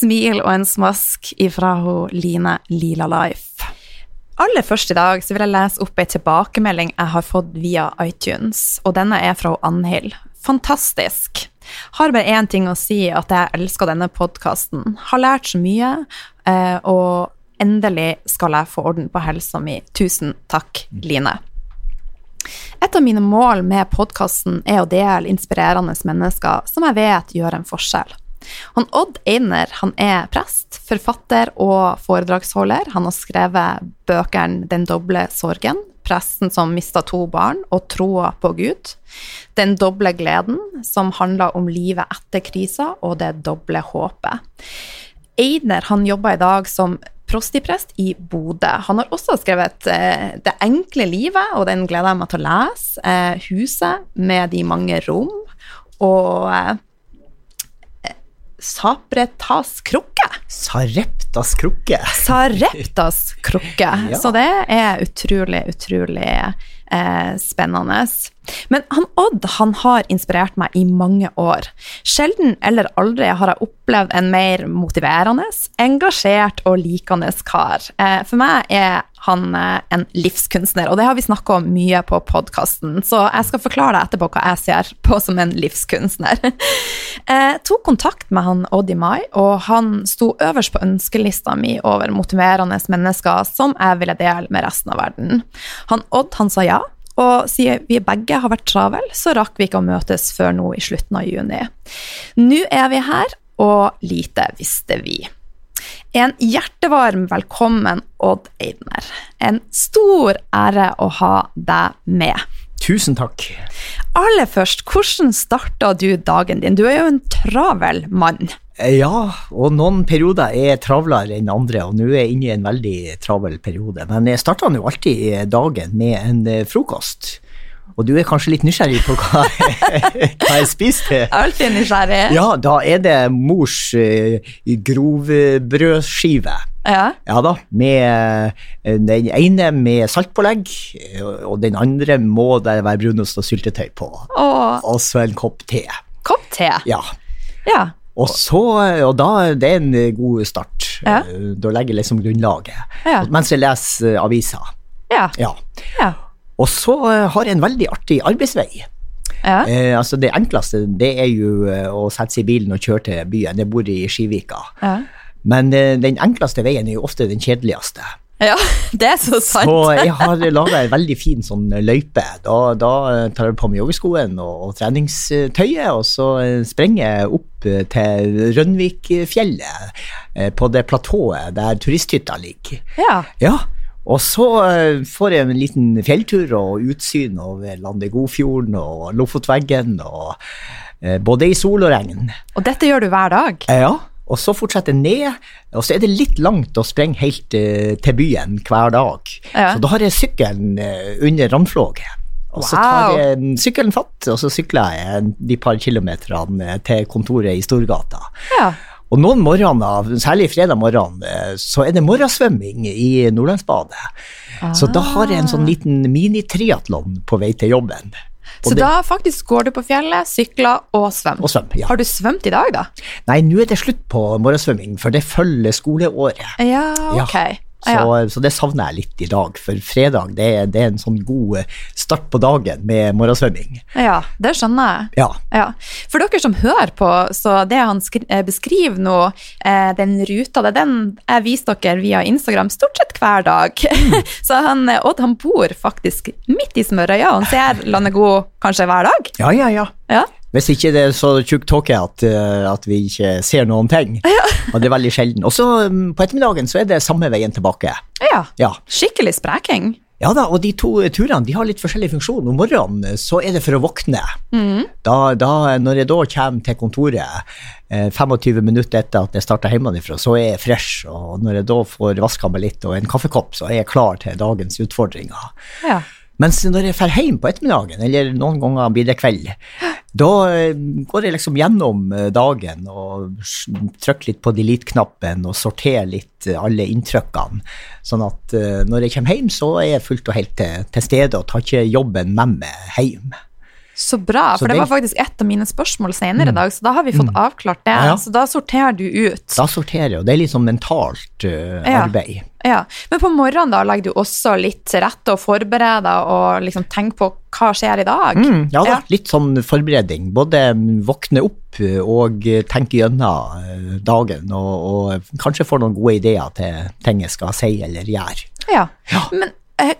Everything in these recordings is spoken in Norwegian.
smil og en smask ifra hun Line Lila Life. Aller først i dag så vil jeg lese opp ei tilbakemelding jeg har fått via iTunes, og denne er fra Annhild. Fantastisk! Har bare én ting å si, at jeg elsker denne podkasten. Har lært så mye, eh, og endelig skal jeg få orden på helsa mi. Tusen takk, Line. Et av mine mål med podkasten er å dele inspirerende mennesker som jeg vet gjør en forskjell. Han Odd Einer han er prest, forfatter og foredragsholder. Han har skrevet bøkene 'Den doble sorgen', 'Presten som mista to barn' og 'Troa på Gud'. 'Den doble gleden', som handler om livet etter krisa, og 'Det doble håpet'. Einer han jobber i dag som prostiprest i Bodø. Han har også skrevet eh, 'Det enkle livet', og den gleder jeg meg til å lese. Eh, 'Huset med de mange rom'. Og eh, Sapretas krukke. Sareptas krukke. Sareptas krukke. ja. Så det er utrolig, utrolig eh, spennende. Men han Odd han har inspirert meg i mange år. Sjelden eller aldri har jeg opplevd en mer motiverende, engasjert og likende kar. Eh, for meg er han eh, en livskunstner, og det har vi snakka om mye på podkasten, så jeg skal forklare deg etterpå hva jeg ser på som en livskunstner. Jeg tok kontakt med han Odd i mai, og han sto øverst på ønskelista mi over motiverende mennesker som jeg ville dele med resten av verden. Han Odd han sa ja, og siden vi begge har vært travel, så rakk vi ikke å møtes før nå i slutten av juni. Nå er vi her, og lite visste vi. En hjertevarm velkommen, Odd Eidner. En stor ære å ha deg med. Tusen takk. Aller først, hvordan starta du dagen din? Du er jo en travel mann. Ja, og noen perioder er travlere enn andre, og nå er jeg inne i en veldig travel periode. Men jeg starter jo alltid dagen med en eh, frokost. Og du er kanskje litt nysgjerrig på hva, hva jeg spiser? Alltid nysgjerrig. Ja, da er det mors uh, grovbrødskive. Ja. ja da, med den ene med saltpålegg, og den andre må det være brunost og syltetøy på. Og så en kopp te. Kopp te? Ja. ja. Og, så, og da det er en god start. Ja. Da legger jeg liksom grunnlaget. Ja. Mens jeg leser aviser. Ja. ja. ja. Og så har jeg en veldig artig arbeidsvei. Ja. Eh, altså Det enkleste det er jo eh, å sette seg i bilen og kjøre til byen. Jeg bor i Skivika. Ja. Men eh, den enkleste veien er jo ofte den kjedeligste. Ja, det er så sant. Så jeg har laga en veldig fin sånn løype. Da, da tar jeg på meg joggeskoen og, og, treningstøyet, og så sprenger jeg opp til Rønvikfjellet, på det platået der turisthytta ligger. Ja. ja. Og så får jeg en liten fjelltur og utsyn over Landegodfjorden og Lofotveggen, og, både i sol og regn. Og dette gjør du hver dag? Ja. Og så fortsetter ned, og så er det litt langt å sprenge helt uh, til byen hver dag. Ja. Så da har jeg sykkelen uh, under randflåget. Og wow. så tar jeg sykkelen fatt, og så sykler jeg de par kilometerne til kontoret i Storgata. Ja. Og noen morgener, særlig fredag morgen, så er det morgensvømming i Nordlandsbadet. Ah. Så da har jeg en sånn liten mini-triatlon på vei til jobben. Så det- da faktisk går du på fjellet, sykler og svømmer. Og svøm, ja. Har du svømt i dag, da? Nei, nå er det slutt på morgensvømming, for det følger skoleåret. Ja, Ja. Så, Ja. så det savner jeg litt i dag, for fredag det det er en sånn god start på dagen med morgensvømming. ja, det skjønner jeg. Ja. Ja. For dere som hører på, så det han eh, beskriver nå, eh, den ruta, det er den jeg viser dere via Instagram stort sett hver dag. Mm. så han, eh, Odd han bor faktisk midt i Smørøya, og han ser Landego kanskje hver dag. ja, ja, ja. Ja. Hvis ikke det er så tjukk tåke at, eh, at vi ikke ser noen ting. Og det er veldig sjelden. Og så mm, på ettermiddagen så er det samme veien tilbake. ja. Ja. Skikkelig spreking. Ja da, og de to turene de har litt forskjellig funksjon. Om morgenen så er det for å våkne. Da, da, når jeg da kommer til kontoret eh, 25 minutter etter at jeg starta hjemmefra, så er jeg fresh. Og når jeg da får vaska meg litt og en kaffekopp, så er jeg klar til dagens utfordringer. Ja. Mens når jeg drar hjem på ettermiddagen, eller noen ganger blir det kveld, da eh, går jeg liksom gjennom eh, dagen og trykker litt på delete-knappen og sorterer litt eh, alle inntrykkene. Sånn at når jeg kommer hjem, så er jeg fullt og helt til, til stede og tar ikke jobben med meg hjem. Så bra, Så for det det- var faktisk et av mine spørsmål senere i dag, så da har vi fått avklart det. Ja, ja. Så da sorterer du ut. Da sorterer jeg, og det er litt sånn mentalt uh, Ja. arbeid. Ja, Men på morgenen da legger du også litt til rette og forbereder og liksom tenker på hva skjer i dag? Mm, ja da, Ja. litt sånn forberedning. Både mm, våkne opp eh, og eh, tenke gjennom dagen, og, og kanskje få noen gode ideer til ting jeg skal si eller gjøre. Ja. Men eh,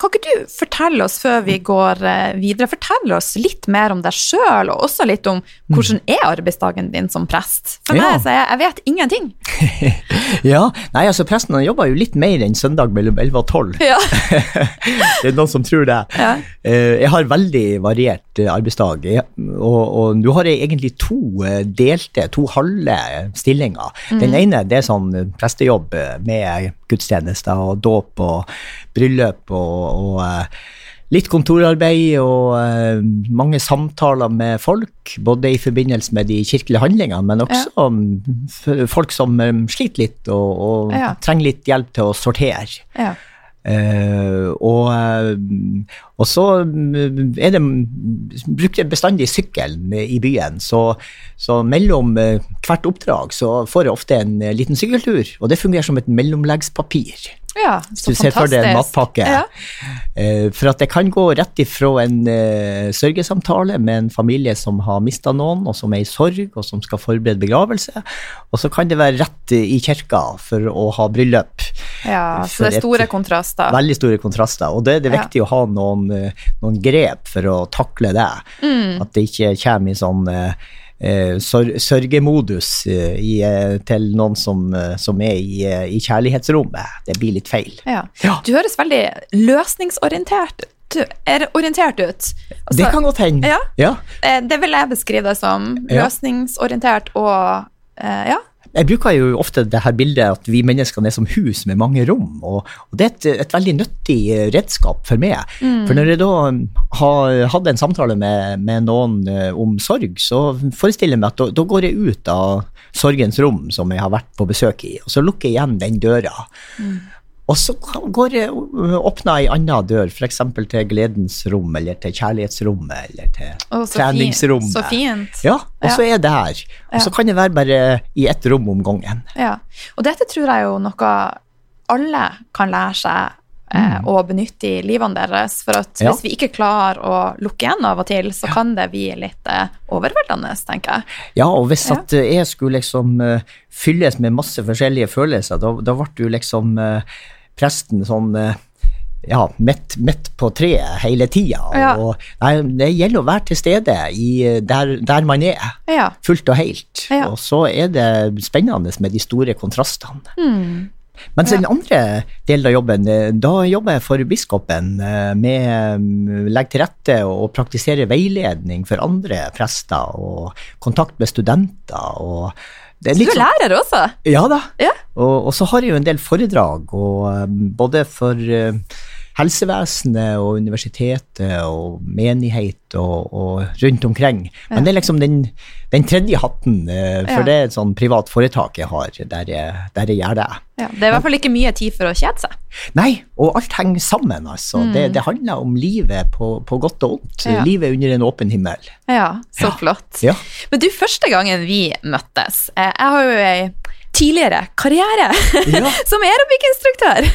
kan ikke du fortelle oss før vi går eh, videre, fortelle oss litt mer om deg sjøl, og også litt om hvordan er arbeidsdagen din som prest? For Ja. meg, så jeg, jeg vet ingenting. Ja, nei, altså Presten han jobber jo litt mer enn søndag mellom 11 og 12. Ja. det er noen som tror det. Ja. Eh, Jeg har veldig variert eh, arbeidsdag, og, og nå har jeg egentlig to eh, delte, to halve stillinger. Den ene det er sånn eh, prestejobb eh, med gudstjenester og dåp og bryllup og, og eh, Litt kontorarbeid og eh, mange samtaler med folk, både i forbindelse med de kirkelige handlingene, men også ja. folk som eh, sliter litt og, og Ja. trenger litt hjelp til å sortere. Ja. Eh, og, eh, og så mm, er det bruker jeg bestandig sykkelen i byen, så, så mellom eh, hvert oppdrag så får jeg ofte en eh, liten sykkeltur, og det fungerer som et mellomleggspapir. ja, Hvis så du ser for deg en fantastisk. matpakke. Ja. Uh, for at det kan gå rett ifra en uh, sørgesamtale med en familie som har mista noen, og som er i sorg, og som skal forberede begravelse, og så kan det være rett i kirka for å ha bryllup. Ja, så det er et- store kontraster. Veldig store kontraster, og det er det Ja. viktig å ha noen, eh, noen grep for å takle det. Mm. At det ikke kommer i sånn eh, eh, sør sørgemodus eh, i, til noen som, som er i, i kjærlighetsrommet. Det blir litt feil. Ja. Ja. Du høres veldig løsningsorientert ut. Er orientert ut. Også, det kan godt hende. ja. Ja. eh, det vil jeg beskrive deg som. Løsningsorientert og eh, ja. Jeg bruker jo ofte det her bildet at vi mennesker er som hus med mange rom, og, og det er et, et veldig nyttig redskap for meg. For når jeg da har hatt en samtale med, med noen eh, om sorg, så forestiller jeg meg at da, da går jeg ut av sorgens rom som jeg har vært på besøk i, og så lukker jeg igjen den døra. Og så går det åpner ei anna dør, f.eks. til gledens rom, eller til kjærlighetsrommet, eller til oh, så treningsrommet. Fint. Så fint. Ja, og så er det her. Og så kan det være bare i ett rom om gangen. Ja. Og dette tror jeg jo noe alle kan lære seg eh, å benytte i livene deres. For at Mm. Ja. hvis vi ikke klarer å lukke igjen av og til, så kan det bli litt eh, overveldende, tenker jeg. Ja, og hvis Ja. at eh, jeg skulle liksom uh, fylles med masse forskjellige følelser, da, da ble du liksom eh, presten sånn ja, midt, midt på treet hele tida. Ja. Og, nei, det gjelder å være til stede i, eh, der, der man er, Ja. fullt og helt. Ja. Og så er det spennende med de store kontrastene. Mm. Mens den andre delen av jobben, eh, da jobber jeg for biskopen med å legge til rette og praktisere veiledning for andre prester og kontakt med studenter. og du er sånn- lærer også? Ja da. Ja. Og, og så har jeg jo en del foredrag, og um, både for uh, helsevesenet og universitetet og menighet og, og rundt omkring. Men det er liksom den, den tredje hatten, eh, for Ja. det er et sånn privat foretak jeg har, der jeg, der jeg gjør det. Ja, det er i hvert fall ikke mye tid for å kjede seg. Nei, og alt henger sammen, altså. Det, det handler om livet på, på godt og vondt. Mm. Ja. Livet under en åpen himmel. Ja, så Ja. flott. Ja. Men du, første gangen vi møttes eh, Jeg har jo ei tidligere karriere Ja. som aerobic-instruktør.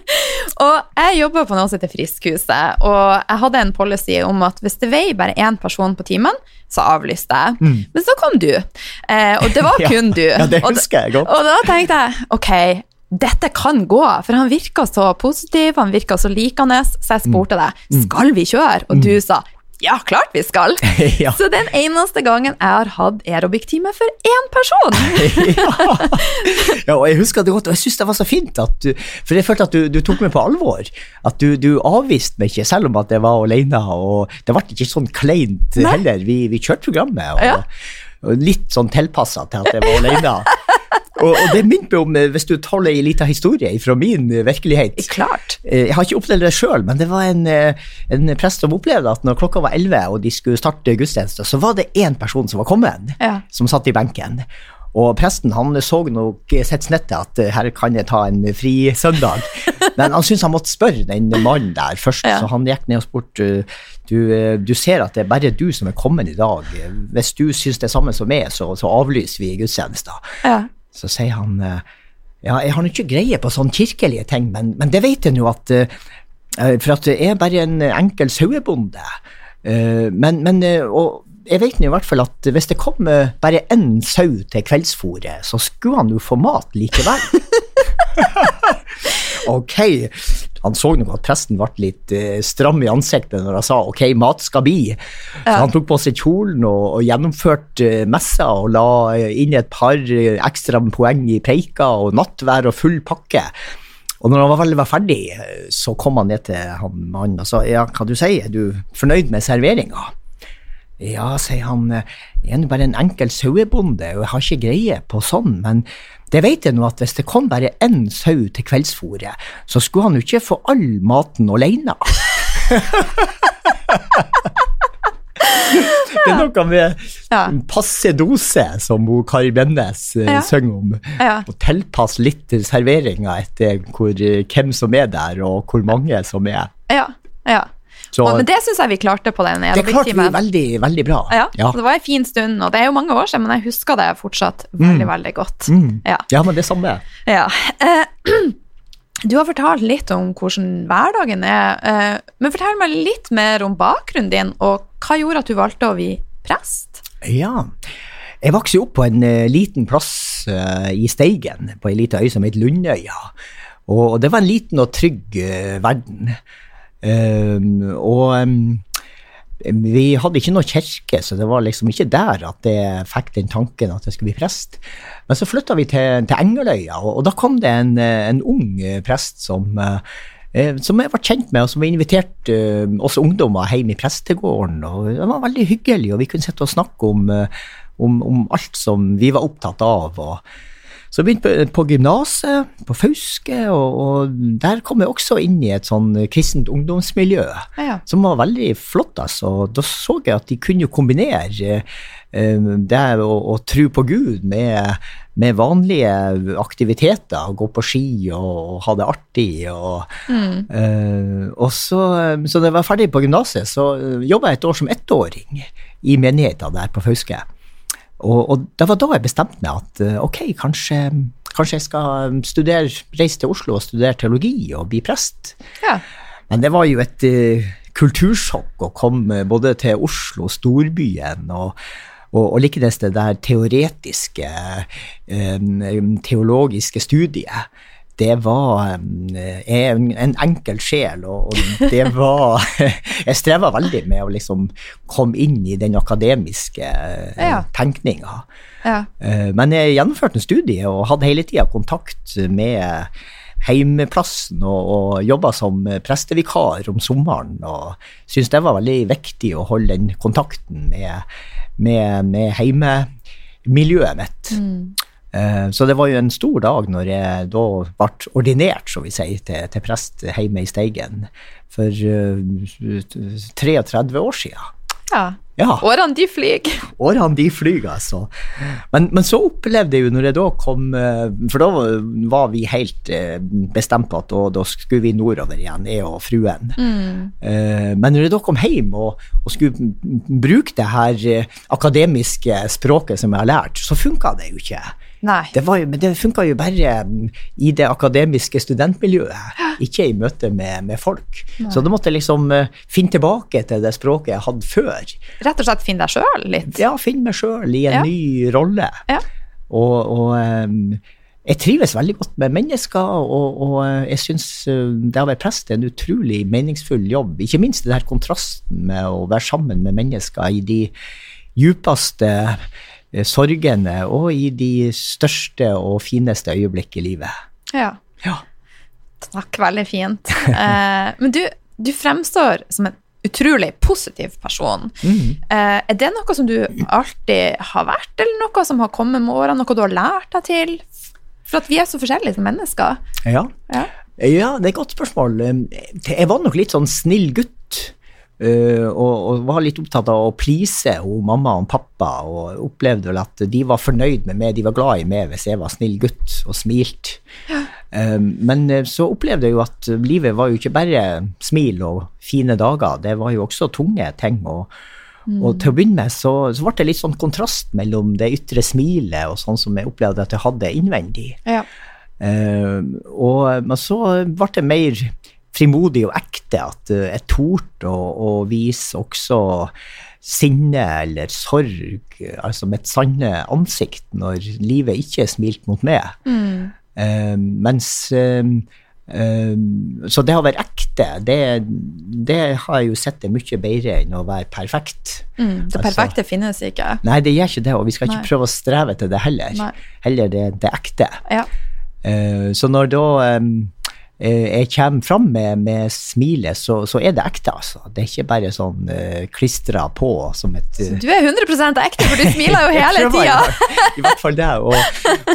og jeg jobber på noe som heter Friskhuset, og jeg hadde en policy om at hvis det veier bare én person på timen, så avlyste jeg. Men så kom du, eh, og det var kun Ja. du. Ja, det husker jeg godt. Og da tenkte jeg ok, dette kan gå, for han virka så positiv, han virka så likende, så jeg spurte Mm. deg skal vi kjøre, og du sa ja, klart vi skal. Ja. Så den eneste gangen jeg har hatt aerobic-time for én person. ja. og jeg husker det godt, og jeg syns det var så fint at du For jeg følte at du, du tok meg på alvor. At du, du avviste meg ikke, selv om at jeg var alene. Og det ble ikke sånn kleint Nei. heller. Vi, vi kjørte programmet, og, Ja. Litt sånn tilpassa til at jeg var alene. Og, og det minner meg om, eh, hvis du tar ei lita historie fra min eh, virkelighet Klart. Eh, Jeg har ikke opplevd det sjøl, men det var en, en prest som opplevde at når klokka var 11 og de skulle starte gudstjeneste, så var det én person som var kommet, Ja. som satt i benken. Og presten han så nok sitt snitt til at eh, her kan jeg ta en fri søndag. Men han syntes han måtte spørre den mannen der først, Ja. så han gikk ned og spurte eh, du, eh, du ser at det er bare du som er kommet i dag. Hvis du syns det er samme som meg, så, så avlyser vi gudstjenesten. Ja. Så sier han eh, ja, jeg har ikke greie på sånne kirkelige ting, men, men det vet jeg nå at eh, eh, For at jeg er bare en enkel sauebonde. Eh, Men, men eh, og jeg vet i hvert fall at hvis det kom eh, bare én sau til kveldsfòret, så skulle han jo få mat likevel. ok. Han så nok at presten ble litt eh, stram i ansiktet når han sa ok, mat skal bli. Så han tok på seg kjolen og, og gjennomførte eh, messa og la inn et par ekstra poeng i preika og nattvær og full pakke. Og når han var veldig var ferdig, så kom han ned til han mannen og sa ja, hva du sier, er du fornøyd med serveringa? Ja, sier han, jeg er nå bare en enkel sauebonde, og jeg har ikke greie på sånn, men det vet jeg nå at hvis det kom bare én sau til kveldsfòret, så skulle han jo ikke få all maten alene. det er noe med Ja. passe dose, som hun Kari Bennes eh, Ja. synger om. Ja. Og tilpasse litt serveringa etter hvor, eh, hvem som er der, og hvor mange som er. Ja. ja. Så Og, men det syns jeg vi klarte på den det klarte vi veldig, veldig bra. Ja, ja. Det var en fin stund, og det er jo mange år siden, men jeg husker det fortsatt veldig, veldig godt. Mm. Ja. Ja, men det samme. Ja. Eh, du har fortalt litt om hvordan hverdagen er, eh, men fortell meg litt mer om bakgrunnen din, og hva gjorde at du valgte å bli prest? Ja. Jeg vokste opp på en eh, liten plass i Steigen, på ei lita øy som het Lundøya. Og, og det var en liten og trygg verden. Um, og um, vi hadde ikke noe kirke, så det var liksom ikke der at jeg fikk den tanken at jeg skulle bli prest. Men så flytta vi til, til Engeløya, og, og da kom det en, en ung prest som eh, eh, som jeg var kjent med, og som inviterte eh, oss ungdommer hjem i prestegården. og Det var veldig hyggelig, og vi kunne sitte og snakke om, om, om alt som vi var opptatt av. og så jeg begynte på, på gymnaset, på Fauske, og, og der kom jeg også inn i et sånn kristent ungdomsmiljø Ja. som var veldig flott. altså. Da så jeg at de kunne kombinere eh, det å, å tro på Gud med, med vanlige aktiviteter, gå på ski og, og ha det artig. Og, eh, og så, så da jeg var ferdig på gymnaset, så jobba jeg et år som ettåring i menigheten der på Fauske. Og, og det var da jeg bestemte meg at eh, ok, kanskje, kanskje jeg skal studere, reise til Oslo og studere teologi og bli prest. Ja. Men det var jo et uh, kultursjokk å komme både til Oslo, storbyen, og, og, og likedes det der teoretiske, um, teologiske studiet. Det var eh, Jeg er en, en enkel sjel, og, og det var Jeg streva veldig med å liksom komme inn i den akademiske eh, Ja. tenkninga. Ja. Eh, Men jeg gjennomførte en studie og hadde hele tida kontakt med heimeplassen og, og jobba som prestevikar om sommeren. Og syntes det var veldig viktig å holde den kontakten med, med, med heimemiljøet mitt. Eh, Så det var jo en stor dag når jeg da ble ordinert, så vi sier, til, til prest hjemme i Steigen for eh, 33 år siden. Ja. Ja. Årene, de flyr. Årene de flyr, altså. Men, men så opplevde jeg jo når jeg da kom eh, For da var vi helt eh, bestemt på at da, da skulle vi nordover igjen, jeg og fruen. Mm. Men når jeg da kom hjem og, og skulle bruke det her eh, akademiske språket som jeg har lært, så funka det jo ikke. Nei. Det, var men det funka jo bare mm, i det akademiske studentmiljøet, ikke i møte med, med folk. Så da måtte jeg liksom eh, finne tilbake til det språket jeg hadde før. Rett og slett finne deg sjøl litt. Ja, finne meg sjøl i en Ja. ny rolle. Ja. Og, og um, jeg trives veldig godt med mennesker, og, og eh, jeg syns det å være prest er en utrolig meningsfull jobb. Ikke minst den her kontrasten med å være sammen med mennesker i de djupeste sorgene og i de største og fineste øyeblikk i livet. Ja. Ja. Takk, veldig fint. Eh, men du, du fremstår som en utrolig positiv person. Mm. Eh, er det noe som du alltid har vært, eller noe som har kommet med årene, noe du har lært deg til? For at vi er så forskjellige som mennesker. Ja. Ja. Ja, det er et godt spørsmål. Jeg var nok litt sånn snill gutt. Øh, og, og var litt opptatt av å please hun, mamma og pappa, og opplevde vel at de var fornøyd med meg, de var glad i meg hvis jeg var snill gutt og smilte. Um, men eh, så opplevde jeg jo at livet var jo ikke bare smil og fine dager, det var jo også tunge ting. Og, og til å begynne med så, så ble det litt sånn kontrast mellom det ytre smilet og sånn som jeg opplevde at jeg hadde innvendig. Ja. Uh, og, men så ble det mer frimodig og ekte, at eh, jeg torde å, å vise også sinne eller sorg, altså mitt sanne ansikt, når livet ikke smilte mot meg. Eh, mens uh, uh, Så det å være ekte, det, det har jeg jo sett er mye bedre enn å være perfekt. Mm, det Altså- perfekte finnes ikke. Nei, det gjør ikke det, og vi skal ikke Nei. prøve å streve til det heller. Nei. Heller det, det ekte. Ja. Så når da eh, jeg kommer fram med, med smilet, så, så er det ekte, altså. Det er ikke bare sånn uh, klistra på som et uh... Du er 100 ekte, for du smiler jo hele tida. I hvert fall det. Og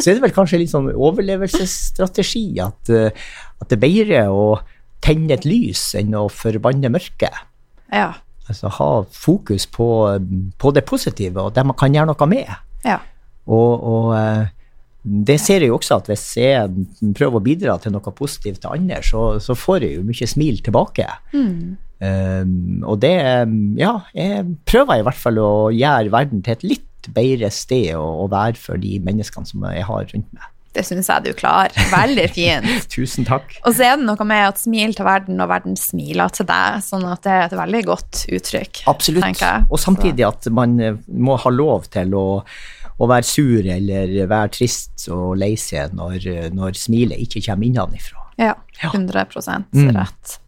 så er det vel kanskje litt sånn overlevelsesstrategi at, uh, at det er bedre å tenne et lys enn å forbanne mørket. Ja. Altså ha fokus på, på det positive og det man kan gjøre noe med. ja. Og, og eh, det ser jeg jo også at hvis jeg prøver å bidra til noe positivt til andre, så, så får jeg jo mye smil tilbake. Um, og det Ja, jeg prøver i hvert fall å gjøre verden til et litt bedre sted å, å være for de menneskene som jeg har rundt meg. Det syns jeg du klarer. Veldig fint. Tusen takk. Og så er det noe med at smil til verden, og verden smiler til deg. Sånn at det er et veldig godt uttrykk. Absolutt. Og samtidig at man må ha lov til å, å være sur eller være trist og lei seg når, når smilet ikke kommer innenfra. Ja, Ja. 100 Mm. rett.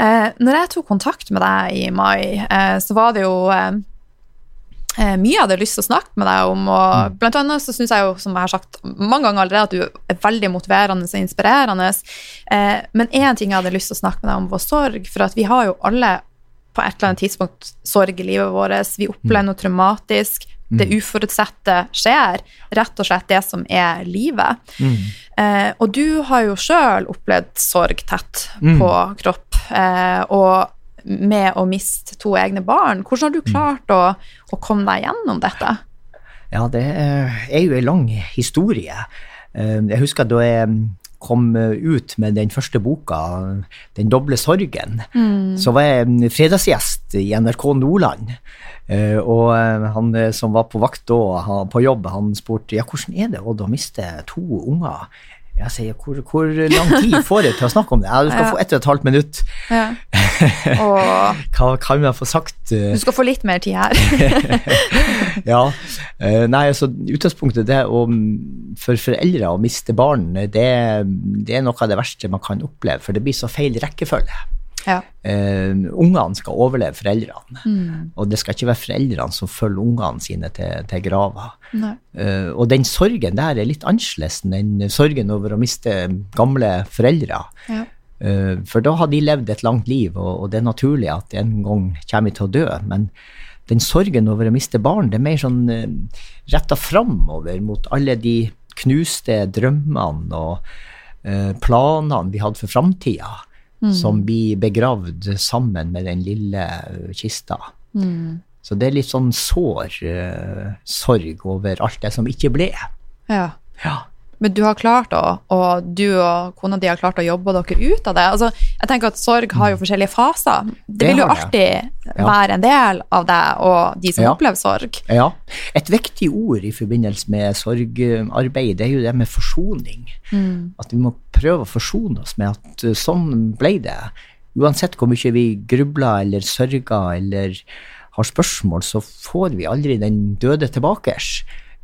Eh, når jeg tok kontakt med deg i mai, eh, så var det jo eh, eh, mye jeg hadde lyst til å snakke med deg om. og Blant annet så syns jeg jo, som jeg har sagt mange ganger allerede, at du er veldig motiverende og inspirerende. Eh, men én ting jeg hadde lyst til å snakke med deg om, var sorg. For at vi har jo alle på et eller annet tidspunkt sorg i livet vårt. Vi opplever noe traumatisk. Det uforutsette skjer. Rett og slett det som er livet. Eh, og du har jo sjøl opplevd sorg tett på kropp, eh, og med å miste to egne barn. Hvordan har du klart å, å komme deg gjennom dette? Ja, det er jo en lang historie. Eh, Jeg husker da jeg kom ut med den første boka, 'Den doble sorgen', så var jeg en fredagsgjest i NRK Nordland. Eh, Og eh, han eh, som var på vakt da, på jobb, han spurte ja, hvordan er det Odd, å miste to unger. Jeg sier hvor, hvor lang tid får jeg til å snakke om det? Ja, du skal Ja. få ett og et halvt minutt. Ja. Og Hva kan jeg få sagt? eh, du skal få litt mer tid her. ja. eh, Nei, altså utgangspunktet det å for foreldre å miste barn, det, det er noe av det verste man kan oppleve, for det blir så feil rekkefølge. Ja. Eh, ungene skal overleve foreldrene, og det skal ikke være foreldrene som følger ungene sine til, til grava. Eh, og den sorgen der er litt annerledes enn den sorgen over å miste gamle foreldre. Ja. Eh, For da har de levd et langt liv, og, og det er naturlig at en gang kommer de til å dø. Men den sorgen over å miste barn, det er mer sånn uh, retta framover mot alle de knuste drømmene og eh, planene vi hadde for framtida, som blir begravd sammen med den lille kista. kista. Så det er litt sånn sår uh, sorg over alt det som ikke ble. Ja. Ja. Men du har klart å, og du og kona di har klart å jobbe dere ut av det. Altså, jeg tenker at Sorg har jo forskjellige faser. Det, Det vil jo alltid Ja. være en del av deg og de som Ja. opplever sorg. Ja. Et viktig ord i forbindelse med sorgarbeid, det er jo det med forsoning. At vi må prøve å forsone oss med at uh, sånn ble det. Uansett hvor mye vi grubler eller sørger eller har spørsmål, så får vi aldri den døde tilbake.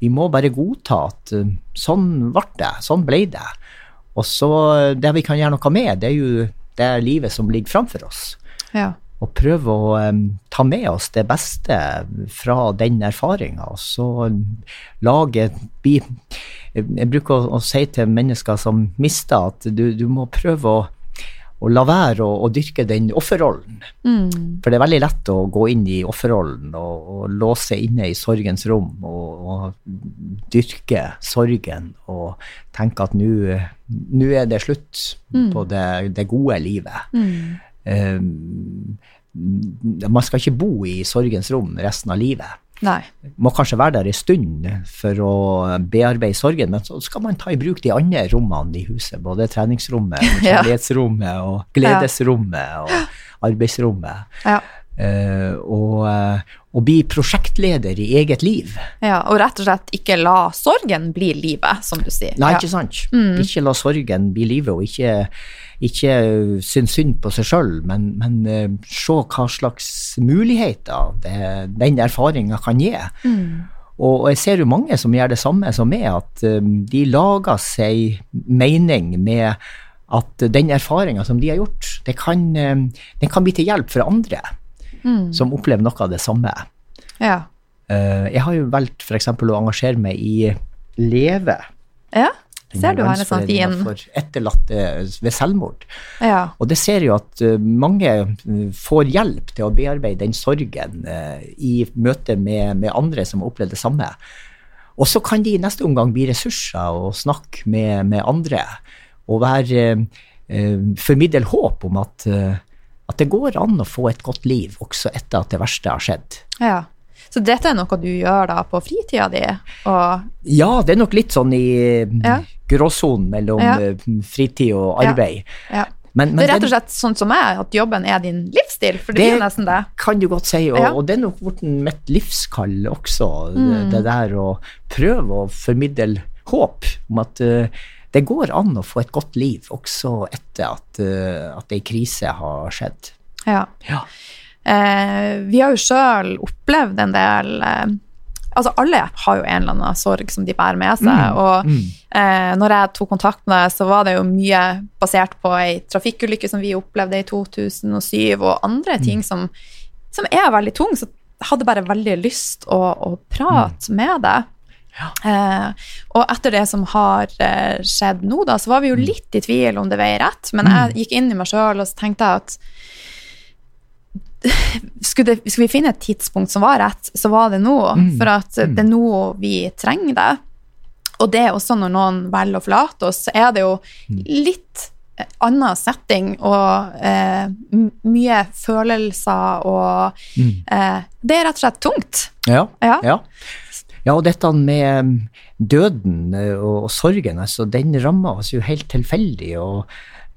Vi må bare godta at uh, sånn ble det, sånn ble det. Og så det vi kan gjøre noe med, det er jo det livet som ligger framfor oss Ja. og prøve å um, ta med oss det beste fra den erfaringa, og så lage bi, Jeg bruker å, å si til mennesker som mister, at du, du må prøve å, å la være å, å dyrke den offerrollen. For det er veldig lett å gå inn i offerrollen og, og låse inne i sorgens rom og, og dyrke sorgen og tenke at nå er det slutt på det, det gode livet. Um, man skal ikke bo i sorgens rom resten av livet. Nei. Må kanskje være der en stund for å bearbeide sorgen, men så skal man ta i bruk de andre rommene i huset. Både treningsrommet, og kjærlighetsrommet og gledesrommet og arbeidsrommet. Ja. Uh, og, eh, og bli prosjektleder i eget liv. ja. Og rett og slett ikke la sorgen bli livet, som du sier. Nei, ikke sant? Ikke la sorgen bli livet, og ikke, ikke synes synd på seg sjøl, men, men uh, se hva slags muligheter det, den erfaringa kan gi. Og, og jeg ser jo mange som gjør det samme som meg, at um, de lager seg mening med at den erfaringa som de har gjort, det kan, um, den kan bli til hjelp for andre som opplever noe av det samme. Ja. Uh, jeg har jo valgt f.eks. å engasjere meg i Leve. ja. Ser du her en sånn fin For etterlatte ved selvmord. Ja. Og det ser jo at eh, mange eh, får hjelp til å bearbeide den sorgen eh, i møte med, med andre som har opplevd det samme. Og så kan de i neste omgang bli ressurser og snakke med, med andre. Og være eh, formidle håp om at, eh, at det går an å få et godt liv også etter at det verste har skjedd. ja. Så dette er noe du gjør da på fritida di? Og, Ja, det er nok litt sånn i Ja. Gråsonen mellom Ja. eh, fritid og arbeid. ja. Men, men Det er rett og slett sånn som meg, at jobben er din livsstil, for det, det blir nesten det. kan du godt si, og, Ja. og det er nok blitt mitt livskall også, Mm. det, det der å prøve å formidle håp om at uh, det går an å få et godt liv også etter at, uh, at ei krise har skjedd. Ja. Ja. Uh, vi har jo sjøl opplevd en del eh, Altså, alle har jo en eller annen sorg som de bærer med seg. Mm, Og mm. eh, når jeg tok kontakt med deg, så var det jo mye basert på ei trafikkulykke som vi opplevde i 2007, og andre Mm. ting som, som er veldig tung. Så jeg hadde bare veldig lyst å, å prate Mm. med deg. Eh, og etter det som har eh, skjedd nå, da, så var vi Mm. jo litt i tvil om det veier rett, men jeg gikk inn i meg sjøl og så tenkte jeg at skulle, det, skulle vi finne et tidspunkt som var rett, så var det nå. For at det er nå vi trenger det. Og det er også når noen velger å forlate oss, så er det jo litt eh, annen setting og eh, mye følelser og eh, Det er rett og slett tungt. Ja, Ja. ja. Ja, og dette med mm, døden eh, og, og sorgen, altså, den rammer oss jo helt tilfeldig. Og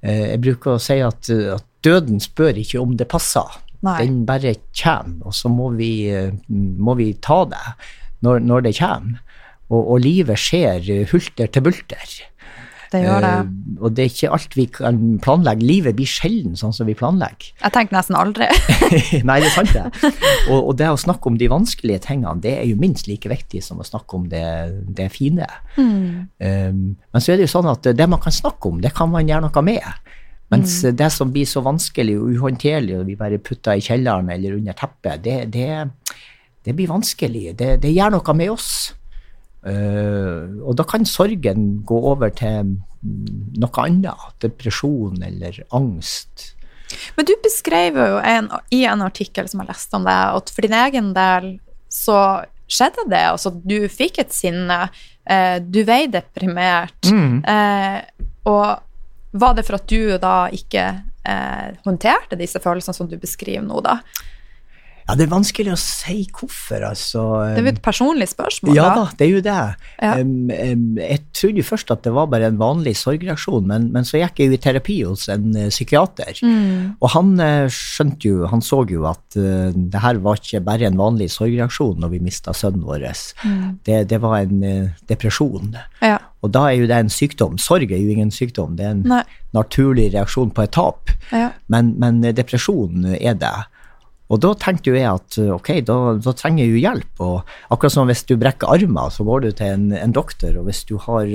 eh, jeg bruker å si at, at døden spør ikke om det passer. Nei. Den bare kommer, og så må vi, eh, må vi ta det når, når det kommer. Og, og livet skjer eh, hulter til bulter. Det gjør det. Uh, og det er ikke alt vi kan planlegge. Livet blir sjelden sånn som vi planlegger. Jeg tenker nesten aldri. Nei, det er sant det. Og, og det å snakke om de vanskelige tingene, det er jo minst like viktig som å snakke om det, det fine. Um, men så er det jo sånn at det man kan snakke om, det kan man gjøre noe med. Mens det som blir så vanskelig og uhåndterlig, og vi bare putter i kjelleren eller under teppet, det, det, det blir vanskelig. Det, det gjør noe med oss. Uh, og da kan sorgen gå over til mm, noe annet. Depresjon eller angst. Men du beskrev jo en, i en artikkel som jeg leste om deg, at for din egen del så skjedde det. Altså, du fikk et sinne eh, du vei deprimert. Mm. Eh, og var det for at du da ikke eh, håndterte disse følelsene som du beskriver nå, da? Ja, det er vanskelig å si hvorfor, altså. Det er jo et personlig spørsmål, Ja da. da, det er jo det. Ja. Um, um, jeg trodde jo først at det var bare en vanlig sorgreaksjon, men, men så gikk jeg jo i terapi hos en uh, psykiater. Mm. Og han uh, skjønte jo, han så jo at uh, det her var ikke bare en vanlig sorgreaksjon når vi mista sønnen vår. Mm. Det, det var en depresjon. Ja. Og da er jo det en sykdom. Sorg er jo ingen sykdom, det er en Nei. naturlig reaksjon på et tap. Ja. Men, men depresjon er det. Og da tenkte jo jeg at eh, ok, da, da trenger jeg jo hjelp. Og akkurat som hvis du brekker armer, så går du til en, en doktor. Og hvis du har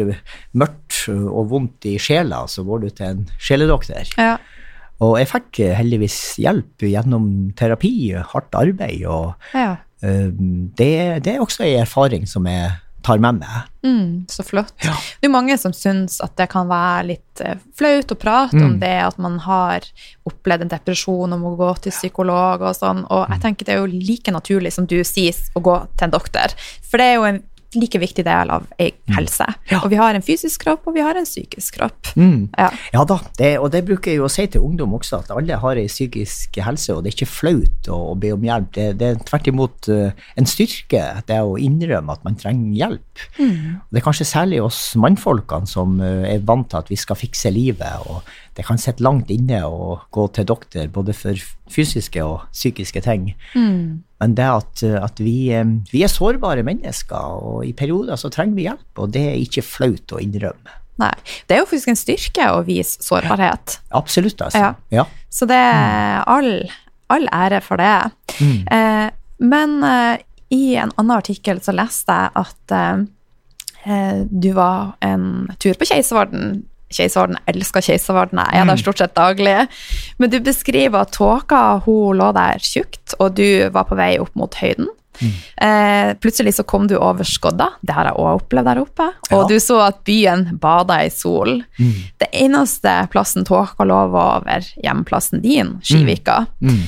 mørkt og vondt i sjela, så går du til en sjeledoktor. Ja. Og jeg fikk heldigvis hjelp gjennom terapi, hardt arbeid, og ja. um, det, det er også en erfaring som jeg tar med meg. Mm, så flott. Ja. Det er mange som syns at det kan være litt eh, flaut å prate om Mm. det, at man har opplevd en depresjon og må gå til psykolog og sånn. Og Mm. jeg tenker det er jo like naturlig som du sier, å gå til en doktor. For det er jo en like viktig del av ei helse. Mm. Ja. Og vi har en fysisk kropp, og vi har en psykisk kropp. Mm. Ja. Ja da, det, og det bruker jeg jo å si til ungdom også, at alle har ei psykisk helse, og det er ikke flaut å, å be om hjelp. Det, det er tvert imot uh, en styrke, det å innrømme at man trenger hjelp. Og Det er kanskje særlig oss mannfolkene som uh, er vant til at vi skal fikse livet, og det kan sitte langt inne å gå til doktor, både for fysiske og psykiske ting. Mm. Men det at, at vi, eh, vi er sårbare mennesker, og i perioder så trenger vi hjelp, og det er ikke flaut å innrømme. Nei. Det er jo faktisk en styrke å vise sårbarhet. Absolutt, altså. Ja. ja. Så det er all, all ære for det. Mm. Eh, men eh, i en annen artikkel så leste jeg at eh, eh, du var en tur på Keiservarden. Keiservarden elsker Keiservarden, jeg er der stort sett daglig. Men du beskriver at tåka hun lå der tjukt, og du var på vei opp mot høyden. Eh, plutselig så kom du over skodda, det har jeg òg opplevd der oppe, og Ja. du så at byen bada i sol. Mm. Det eneste plassen tåka lå var over hjemplassen din, Skivika. Mm.